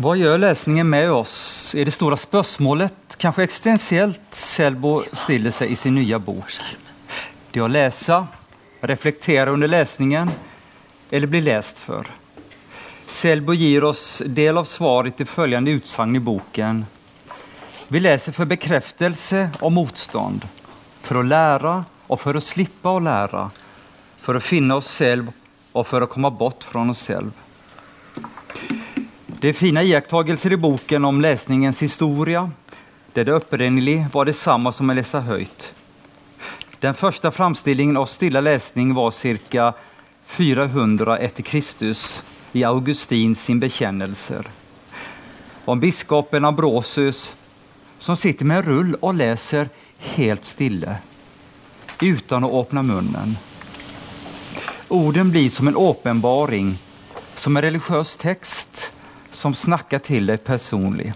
Hva gjør lesningen med oss? Er det store spørsmålet, kanskje eksistensielt, Selbo stiller seg i sin nye bok. Det å lese, reflektere under lesningen eller bli lest for. Selbo gir oss del av svaret til følgende utsagn i boken. Vi leser for bekreftelse og motstand, for å lære og for å slippe å lære, for å finne oss selv og for å komme bort fra oss selv. Det er fine iakttagelser i boken om lesningens historie, der det opprinnelig var det samme som å lese høyt. Den første framstillingen av stille lesning var ca. 400 etter Kristus i Augustin sin bekjennelser. Om biskopen Ambrosius som sitter med en rull og leser helt stille, uten å åpne munnen. Orden blir som en åpenbaring, som en religiøs tekst som snakker til deg personlig.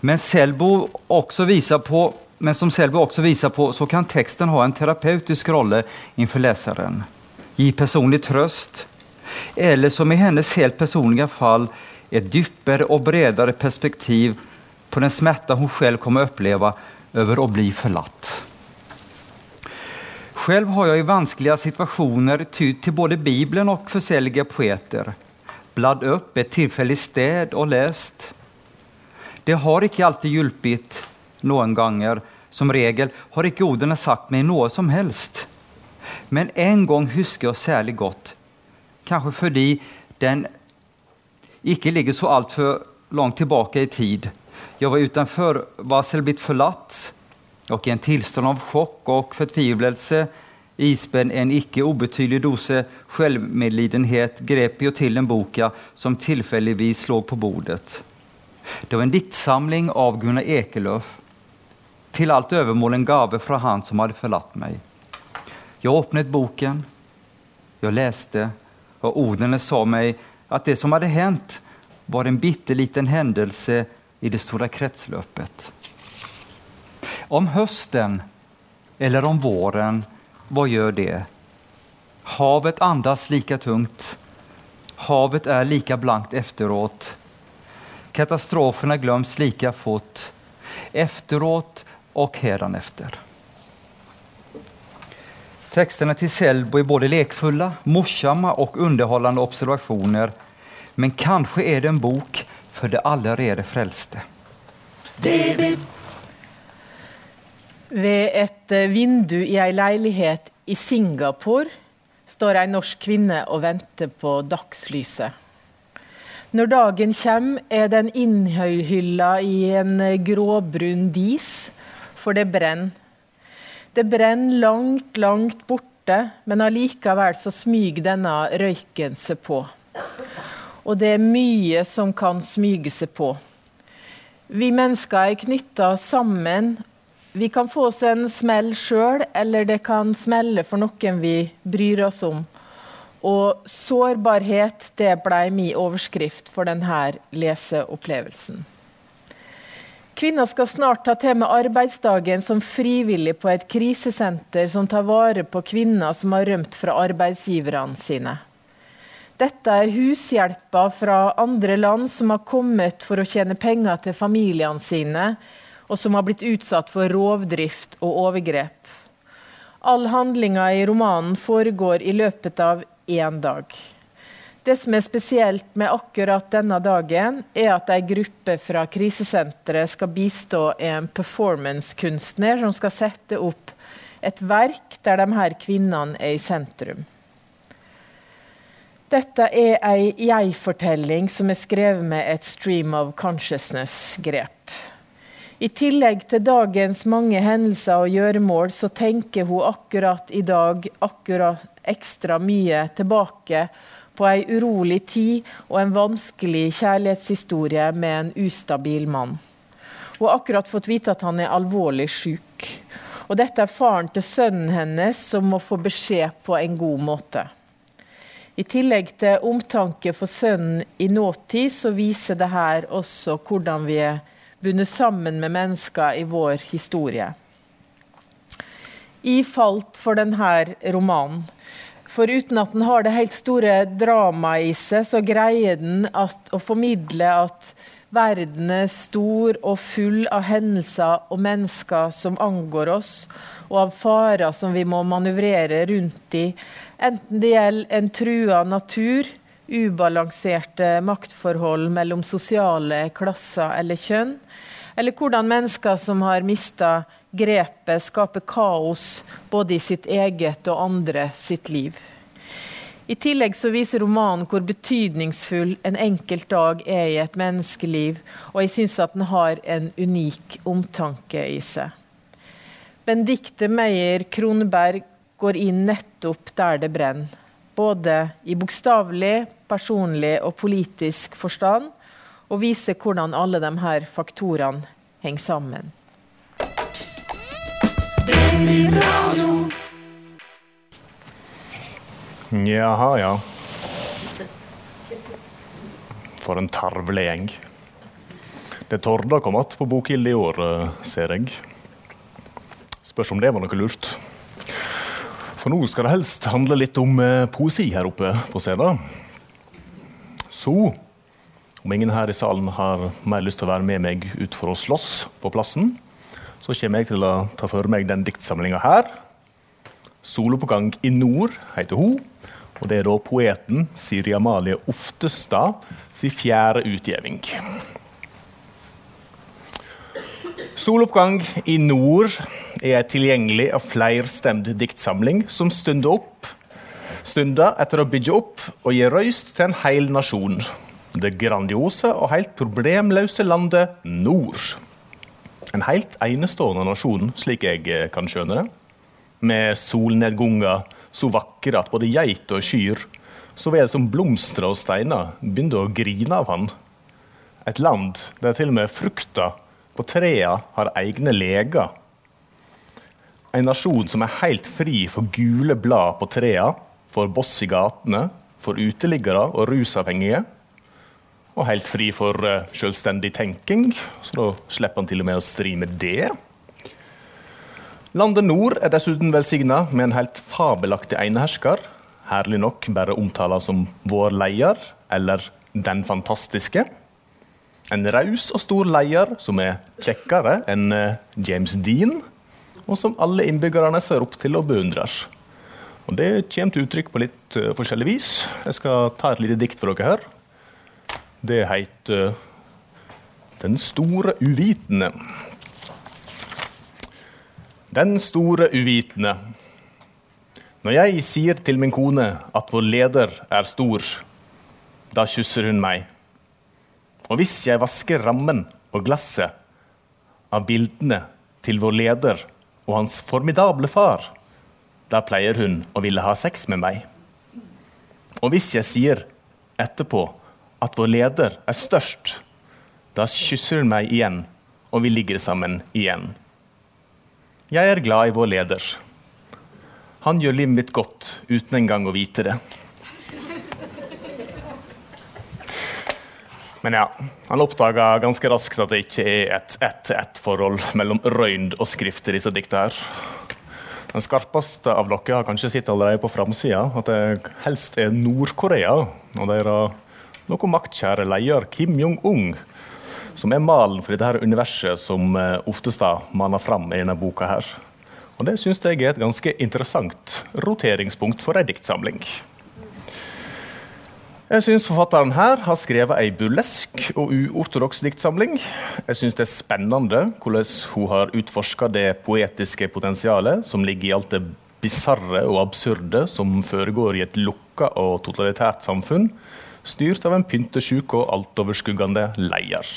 Men, på, men som Selbo også viser på, så kan teksten ha en terapeutisk rolle innenfor leseren. Gi personlig trøst, eller som i hennes helt personlige fall et dypere og bredere perspektiv på den smerte hun selv kommer å oppleve over å bli forlatt. Selv har jeg i vanskelige situasjoner tydd til både Bibelen og forskjellige poeter bladd opp et tilfeldig sted og lest. Det har ikke alltid hjulpet noen ganger. Som regel har ikke ordene sagt meg noe som helst. Men en gang husker jeg særlig godt, kanskje fordi den ikke ligger så altfor langt tilbake i tid. Jeg var utenfor varsel blitt forlatt, og i en tilstand av sjokk og fortvilelse Ispenn en ikke ubetydelig dose selvmedlidenhet grep jo til den boka som tilfeldigvis lå på bordet. Det var en diktsamling av Gunnar Ekelöf. Til alt overmål en gave fra han som hadde forlatt meg. Jeg åpnet boken, jeg leste, og ordene sa meg at det som hadde hendt, var en bitte liten hendelse i det store kretsløpet. Om høsten eller om våren hva gör det? Havet andas lika tungt. Havet er lika blankt efteråt. Katastroferna glöms lika fort. Efteråt og hädanefter. Texterna til Selbo er både lekfulla, morsamma og underholdende observasjoner. Men kanskje er det en bok for det allerede frälste. David. Ved et eh, vindu i ei leilighet i Singapore står ei norsk kvinne og venter på dagslyset. Når dagen kommer, er den innhylla i en eh, gråbrun dis, for det brenner. Det brenner langt, langt borte, men allikevel så smyger denne røyken seg på. Og det er mye som kan smyge seg på. Vi mennesker er knytta sammen vi kan få oss en smell sjøl, eller det kan smelle for noen vi bryr oss om. Og sårbarhet det ble min overskrift for denne leseopplevelsen. Kvinner skal snart ta til med arbeidsdagen som frivillig på et krisesenter som tar vare på kvinner som har rømt fra arbeidsgiverne sine. Dette er hushjelper fra andre land som har kommet for å tjene penger til familiene sine, og som har blitt utsatt for rovdrift og overgrep. All handlinga i romanen foregår i løpet av én dag. Det som er spesielt med akkurat denne dagen, er at ei gruppe fra krisesenteret skal bistå en performancekunstner som skal sette opp et verk der de her kvinnene er i sentrum. Dette er ei jeg-fortelling som er skrevet med et stream of consciousness-grep. I tillegg til dagens mange hendelser og gjøremål, så tenker hun akkurat i dag akkurat ekstra mye tilbake på ei urolig tid og en vanskelig kjærlighetshistorie med en ustabil mann. Hun har akkurat fått vite at han er alvorlig syk. Og dette er faren til sønnen hennes, som må få beskjed på en god måte. I tillegg til omtanke for sønnen i nåtid, så viser det her også hvordan vi er bundet sammen med mennesker i vår historie. Jeg falt for denne romanen For uten at den har det helt store dramaet i seg, så greier den at, å formidle at verden er stor og full av hendelser og mennesker som angår oss, og av farer som vi må manøvrere rundt i, enten det gjelder en trua natur, ubalanserte maktforhold mellom sosiale klasser eller kjønn, eller hvordan mennesker som har mista grepet, skaper kaos både i sitt eget og andre sitt liv. I tillegg så viser romanen hvor betydningsfull en enkelt dag er i et menneskeliv, og jeg syns at den har en unik omtanke i seg. Benedicte Meyer Kroneberg går inn nettopp der det brenner. Både i bokstavelig, personlig og politisk forstand, og vise hvordan alle de her faktorene henger sammen. Jaha, ja. For en tarvelig gjeng. Det Torda kom att på Bokgildet i år, eh, ser jeg. Spørs om det var noe lurt. For nå skal det helst handle litt om eh, poesi her oppe på scenen. Så om ingen her i salen har mer lyst til å være med meg ut for å slåss på plassen, så kommer jeg til å ta for meg den diktsamlinga her. 'Soloppgang i nord' heter hun. Og det er da poeten Siri Amalie Oftestad sin fjerde utgivning. 'Soloppgang i nord' er en tilgjengelig og flerstemt diktsamling som stunder opp stunder etter å bygge opp og gi røyst til en hel nasjon det grandiose og helt problemløse landet nord. En helt enestående nasjon, slik jeg eh, kan skjønne det. Med solnedganger så vakre at både geit og kyr, så vel som blomster og steiner, begynte å grine av han. Et land der til og med frukta på trea har egne leger. En nasjon som er helt fri for gule blad på trea, for boss i gatene, for uteliggere og rusavhengige og helt fri for uh, selvstendig tenking, så da slipper han til og med å stri med det. Landet nord er dessuten velsigna med en helt fabelaktig enehersker, herlig nok bare omtala som vår leder, eller den fantastiske. En raus og stor leder som er kjekkere enn uh, James Dean, og som alle innbyggerne ser opp til og beundrer. Og Det kommer til uttrykk på litt uh, forskjellig vis. Jeg skal ta et lite dikt for dere her. Det heter Den store uvitende. Den store uvitende. Når jeg sier til min kone at vår leder er stor, da kysser hun meg. Og hvis jeg vasker rammen og glasset av bildene til vår leder og hans formidable far, da pleier hun å ville ha sex med meg. Og hvis jeg sier etterpå at vår leder er størst, da kysser hun meg igjen, og vi ligger sammen igjen. Jeg er glad i vår leder. Han gjør livet mitt godt uten engang å vite det. Men ja, han oppdaga ganske raskt at det ikke er et ett-ett-forhold mellom røynd og skrift i disse dikta her. Den skarpeste av dere har kanskje sett allerede på framsida at det helst er Nord-Korea og deres noe maktkjære leder Kim Jong-un, som er malen for dette her universet som oftest Oftestad maner fram i denne boka. her. Og Det syns jeg er et ganske interessant roteringspunkt for ei diktsamling. Jeg syns forfatteren her har skrevet ei burlesk og uortodoks diktsamling. Jeg syns det er spennende hvordan hun har utforska det poetiske potensialet som ligger i alt det bisarre og absurde som foregår i et lukka og totalitært samfunn, styrt av en pyntesjuk og altoverskuggende leder.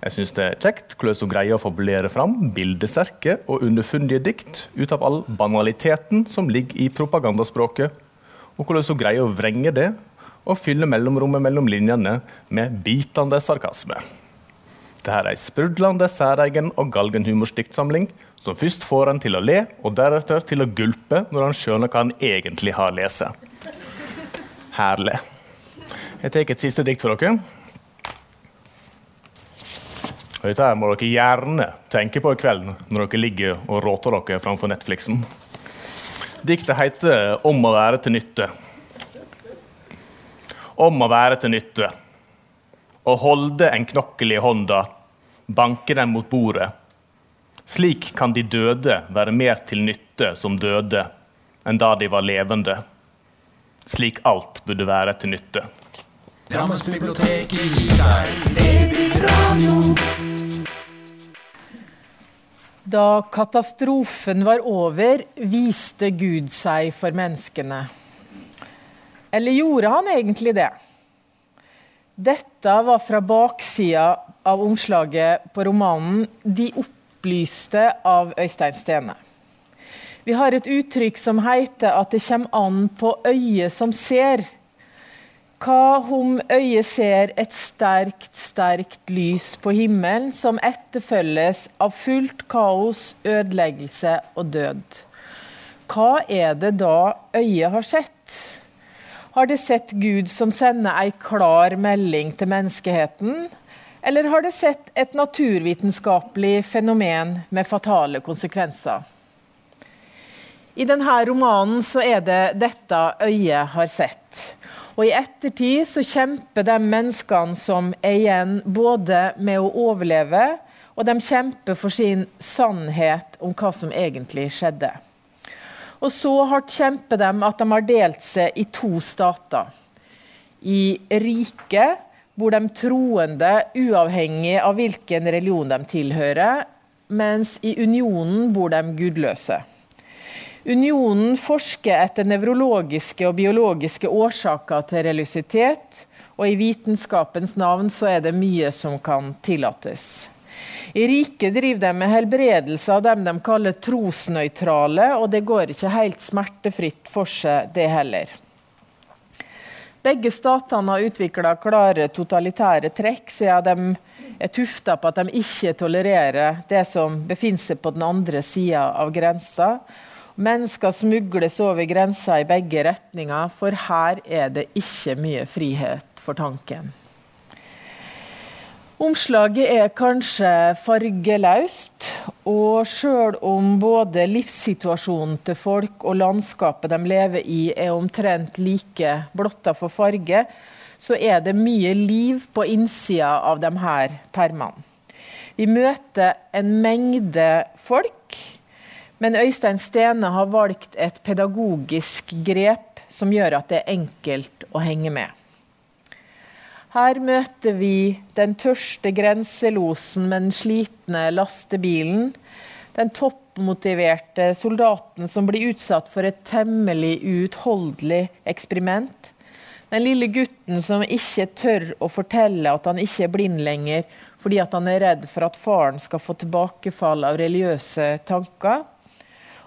Jeg syns det er kjekt hvordan hun greier å fabulere fram bildesterke og underfundige dikt ut av all banaliteten som ligger i propagandaspråket, og hvordan hun greier å vrenge det og fylle mellomrommet mellom linjene med bitende sarkasme. Dette er ei sprudlende, særegen og galgenhumorsdiktsamling som først får en til å le, og deretter til å gulpe når han skjønner hva han egentlig har lest. Herlig. Jeg tar et siste dikt for dere. Og dette må dere gjerne tenke på i kveld når dere ligger og råter dere framfor Netflixen. Diktet heter 'Om å være til nytte'. Om å være til nytte. Å holde en knokkel i hånda, banke den mot bordet. Slik kan de døde være mer til nytte som døde, enn da de var levende. Slik alt burde være til nytte. Drammensbiblioteket bibliotek i DB-radio. Da katastrofen var over, viste Gud seg for menneskene. Eller gjorde han egentlig det? Dette var fra baksida av omslaget på romanen 'De opplyste' av Øystein Stene. Vi har et uttrykk som heter at det kommer an på øyet som ser. Hva om øyet ser et sterkt, sterkt lys på himmelen som etterfølges av fullt kaos, ødeleggelse og død? Hva er det da øyet har sett? Har det sett Gud som sender ei klar melding til menneskeheten? Eller har det sett et naturvitenskapelig fenomen med fatale konsekvenser? I denne romanen så er det dette øyet har sett. Og I ettertid så kjemper de menneskene som er igjen, både med å overleve, og de kjemper for sin sannhet om hva som egentlig skjedde. Og så hardt kjemper de at de har delt seg i to stater. I riket, hvor de troende, uavhengig av hvilken religion de tilhører, mens i unionen bor de gudløse. Unionen forsker etter nevrologiske og biologiske årsaker til religiøsitet, og i vitenskapens navn så er det mye som kan tillates. I riket driver de med helbredelse av dem de kaller trosnøytrale, og det går ikke helt smertefritt for seg, det heller. Begge statene har utvikla klare totalitære trekk, siden de er tufta på at de ikke tolererer det som befinner seg på den andre sida av grensa, Mennesker smugles over grensa i begge retninger, for her er det ikke mye frihet for tanken. Omslaget er kanskje fargeløst, og sjøl om både livssituasjonen til folk og landskapet de lever i er omtrent like blotta for farge, så er det mye liv på innsida av de her permene. Vi møter en mengde folk men Øystein Stene har valgt et pedagogisk grep som gjør at det er enkelt å henge med. Her møter vi den tørste grenselosen med den slitne lastebilen. Den toppmotiverte soldaten som blir utsatt for et temmelig uutholdelig eksperiment. Den lille gutten som ikke tør å fortelle at han ikke er blind lenger, fordi han er redd for at faren skal få tilbakefall av religiøse tanker.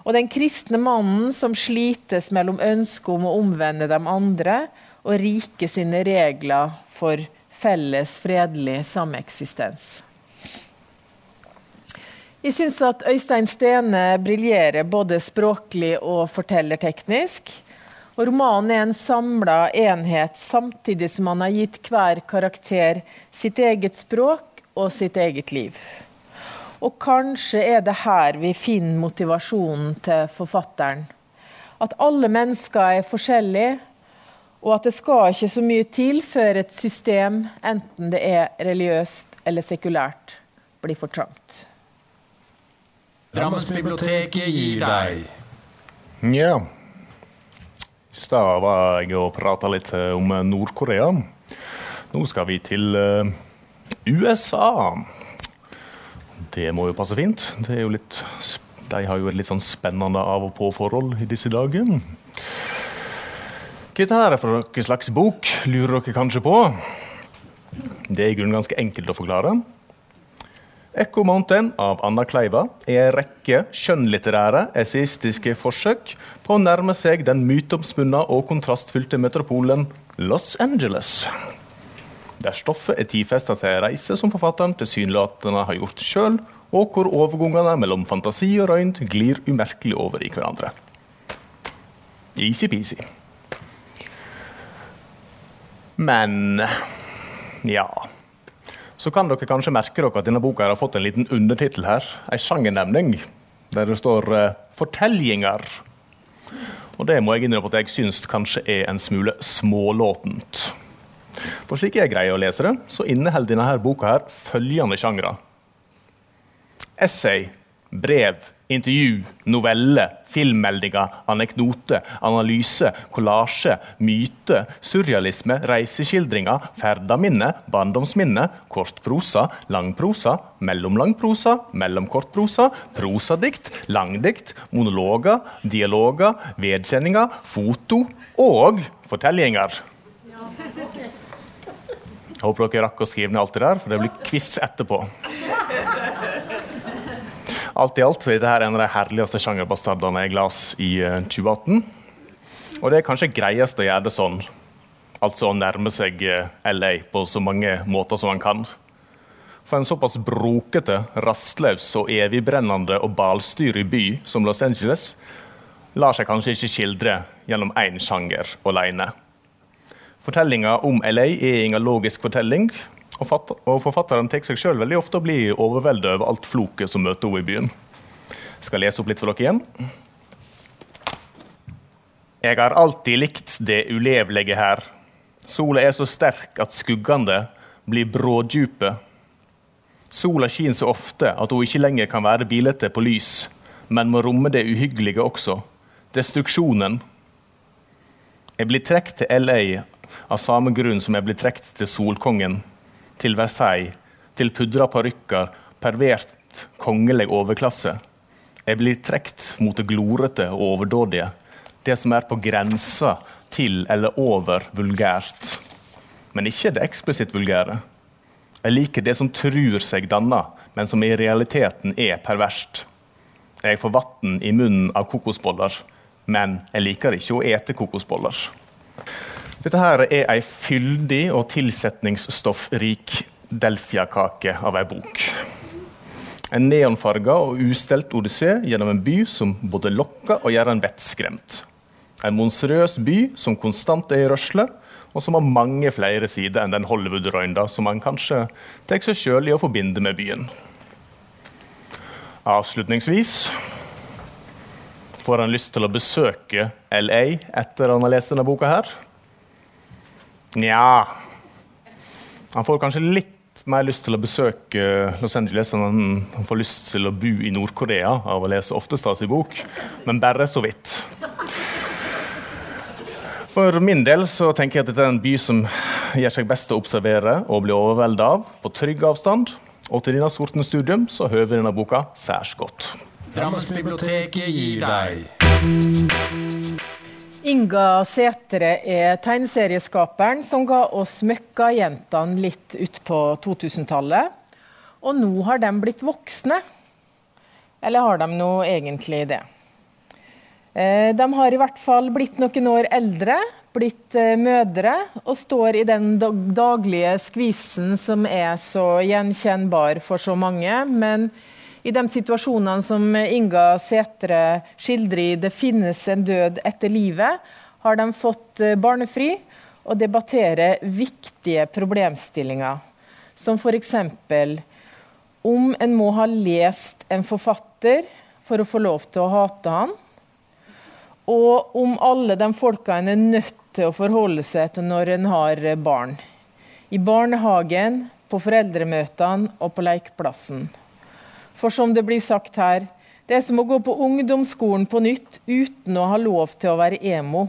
Og den kristne mannen som slites mellom ønsket om å omvende de andre og rike sine regler for felles fredelig sameksistens. Jeg syns at Øystein Stene briljerer både språklig og fortellerteknisk. Og romanen er en samla enhet, samtidig som han har gitt hver karakter sitt eget språk og sitt eget liv. Og kanskje er det her vi finner motivasjonen til forfatteren. At alle mennesker er forskjellige, og at det skal ikke så mye til før et system, enten det er religiøst eller sekulært, blir for trangt. Drammensbiblioteket gir deg Ja. I stad var jeg og prata litt eh, om Nord-Korea. Nå skal vi til uh, USA. Det må jo passe fint. Litt, de har jo et litt sånn spennende av og på-forhold i disse dager. Hva dette er for noen slags bok, lurer dere kanskje på? Det er i grunnen ganske enkelt å forklare. Echo Mountain av Anna Kleiva er en rekke skjønnlitterære, esaistiske forsøk på å nærme seg den myteomspunne og kontrastfylte metropolen Los Angeles der stoffet er tidfesta til ei reise som forfatteren tilsynelatende har gjort sjøl, og hvor overgangene mellom fantasi og røynd glir umerkelig over i hverandre. Easy-peasy. Men ja Så kan dere kanskje merke dere at denne boka har fått en liten undertittel her. En sjangernevning der det står uh, 'Fortellinger'. Og det må jeg innrømme at jeg syns kanskje er en smule smålåtent. For slik jeg greier å lese det, så inneholder denne boka her følgende sjangre. Essay, brev, intervju, novelle, filmmeldinger, anekdote, analyse, kollasje, myte, surrealisme, reiseskildringer, ferdaminne, barndomsminne, kortprosa, langprosa, mellomlangprosa, mellomkortprosa, prosadikt, langdikt, monologer, dialoger, vedkjenninger, foto og fortellinger. Håper dere rakk å skrive ned alt det der, for det blir quiz etterpå. Alt i alt er dette en av de herligste sjangerbastardene jeg las i 2018. Og det er kanskje greiest å gjøre det sånn, altså å nærme seg LA på så mange måter som man kan. For en såpass brokete, rastløs og evigbrennende og balstyrig by som Los Angeles lar seg kanskje ikke skildre gjennom én sjanger alene. Fortellinga om LA er ingen logisk fortelling, og forfatteren tar seg sjøl veldig ofte og blir overveldet over alt floket som møter henne i byen. Jeg skal lese opp litt for dere igjen. Jeg har alltid likt det ulevelige her. Sola er så sterk at skuggene blir brådjupe. Sola skinner så ofte at hun ikke lenger kan være bilete på lys, men må romme det uhyggelige også. Destruksjonen. Jeg blir trukket til LA av samme grunn som jeg blir trukket til Solkongen til Versailles, til pudra parykker, pervert kongelig overklasse. Jeg blir trukket mot det glorete og overdådige, det som er på grensa til eller over vulgært. Men ikke det eksplisitt vulgære. Jeg liker det som tror seg danna, men som i realiteten er perverst. Jeg får vann i munnen av kokosboller, men jeg liker ikke å ete kokosboller. Dette her er ei fyldig og tilsetningsstoffrik delfiakake av ei bok. En neonfarga og ustelt odyssé gjennom en by som både lokker og gjør en vettskremt. En monstrøs by som konstant er i rørsle, og som har mange flere sider enn den Hollywood-røynda som man kanskje tar seg sjøl i å forbinde med byen. Avslutningsvis får han lyst til å besøke LA etter han har lest denne boka her. Nja Han får kanskje litt mer lyst til å besøke Los Angeles enn han får lyst til å bo i Nord-Korea av å lese Oftestads bok, men bare så vidt. For min del så tenker jeg at dette er en by som gjør seg best å observere og bli overveldet av på trygg avstand. Og til denne sorten studium så høver denne boka særs godt. Drammensbiblioteket gir deg Inga Sætre er tegneserieskaperen som ga oss Møkkajentene litt utpå 2000-tallet. Og nå har de blitt voksne. Eller har de nå egentlig det? Eh, de har i hvert fall blitt noen år eldre, blitt eh, mødre, og står i den daglige skvisen som er så gjenkjennbar for så mange. men i de situasjonene som Inga Setre skildrer i 'Det finnes en død etter livet', har de fått eh, barnefri og debattere viktige problemstillinger. Som f.eks. om en må ha lest en forfatter for å få lov til å hate han. Og om alle de folka en er nødt til å forholde seg til når en har barn. I barnehagen, på foreldremøtene og på lekeplassen. For som det blir sagt her, det er som å gå på ungdomsskolen på nytt uten å ha lov til å være emo.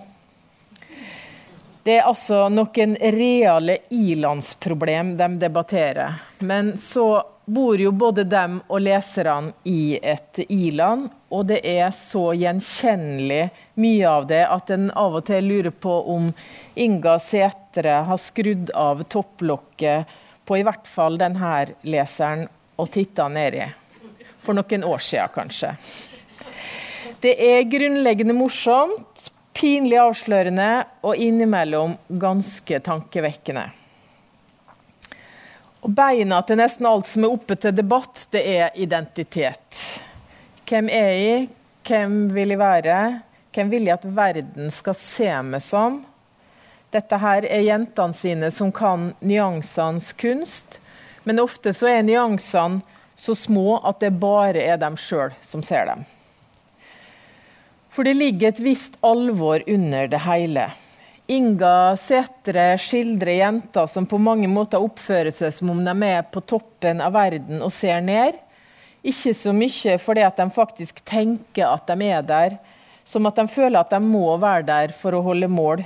Det er altså noen reale ilandsproblem de debatterer. Men så bor jo både dem og leserne i et iland, og det er så gjenkjennelig mye av det at en av og til lurer på om Inga Setre har skrudd av topplokket på i hvert fall denne leseren og titta nedi for noen år siden, kanskje. Det er grunnleggende morsomt, pinlig avslørende og innimellom ganske tankevekkende. Og Beina til nesten alt som er oppe til debatt, det er identitet. Hvem er jeg? Hvem vil jeg være? Hvem vil jeg at verden skal se meg som? Dette her er jentene sine som kan nyansenes kunst, men ofte så er nyansene så små at det bare er dem sjøl som ser dem. For det ligger et visst alvor under det hele. Inga Sætre skildrer jenter som på mange måter oppfører seg som om de er på toppen av verden og ser ned. Ikke så mye fordi at de faktisk tenker at de er der, som at de føler at de må være der for å holde mål.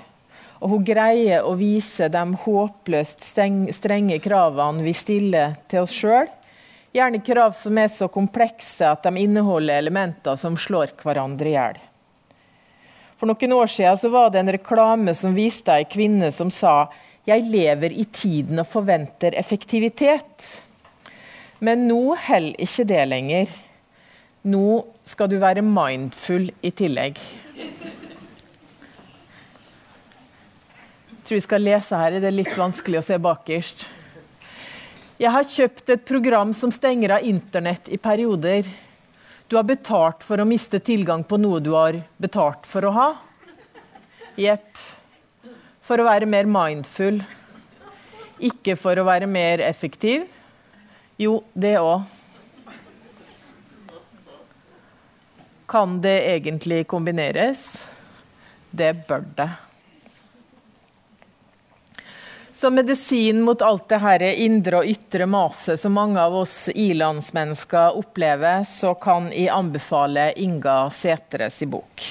Og hun greier å vise de håpløst strenge kravene vi stiller til oss sjøl. Gjerne krav som er så komplekse at de inneholder elementer som slår hverandre i hjel. For noen år siden var det en reklame som viste ei kvinne som sa «Jeg lever i tiden og forventer effektivitet». Men nå holder ikke det lenger. Nå skal du være mindful i tillegg. Jeg tror vi skal lese her. Det er litt vanskelig å se bakerst. Jeg har kjøpt et program som stenger av internett i perioder. Du har betalt for å miste tilgang på noe du har betalt for å ha. Jepp. For å være mer mindful. Ikke for å være mer effektiv. Jo, det òg. Kan det egentlig kombineres? Det bør det. Som medisin mot alt det her indre og ytre maset som mange av oss ilandsmennesker opplever, så kan jeg anbefale Inga Setres bok.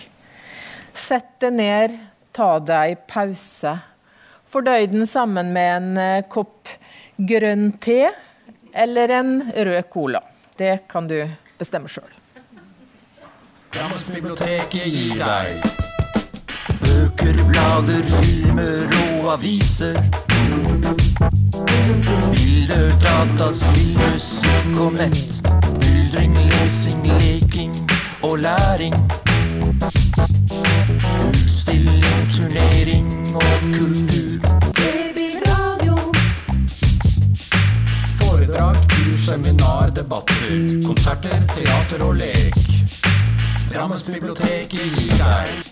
Sett deg ned, ta deg pause. Fordøy den sammen med en eh, kopp grønn te eller en rød cola. Det kan du bestemme sjøl. Drammensbiblioteket gir deg bøker, blader, filmer og aviser. Bilder, data, spill, musikk og nett. Buldring, lesing, leking og læring. Utstilling, turnering og kultur. Foredrag, kurs, seminar, debatter. Konserter, teater og lek. Drammensbiblioteket gir deg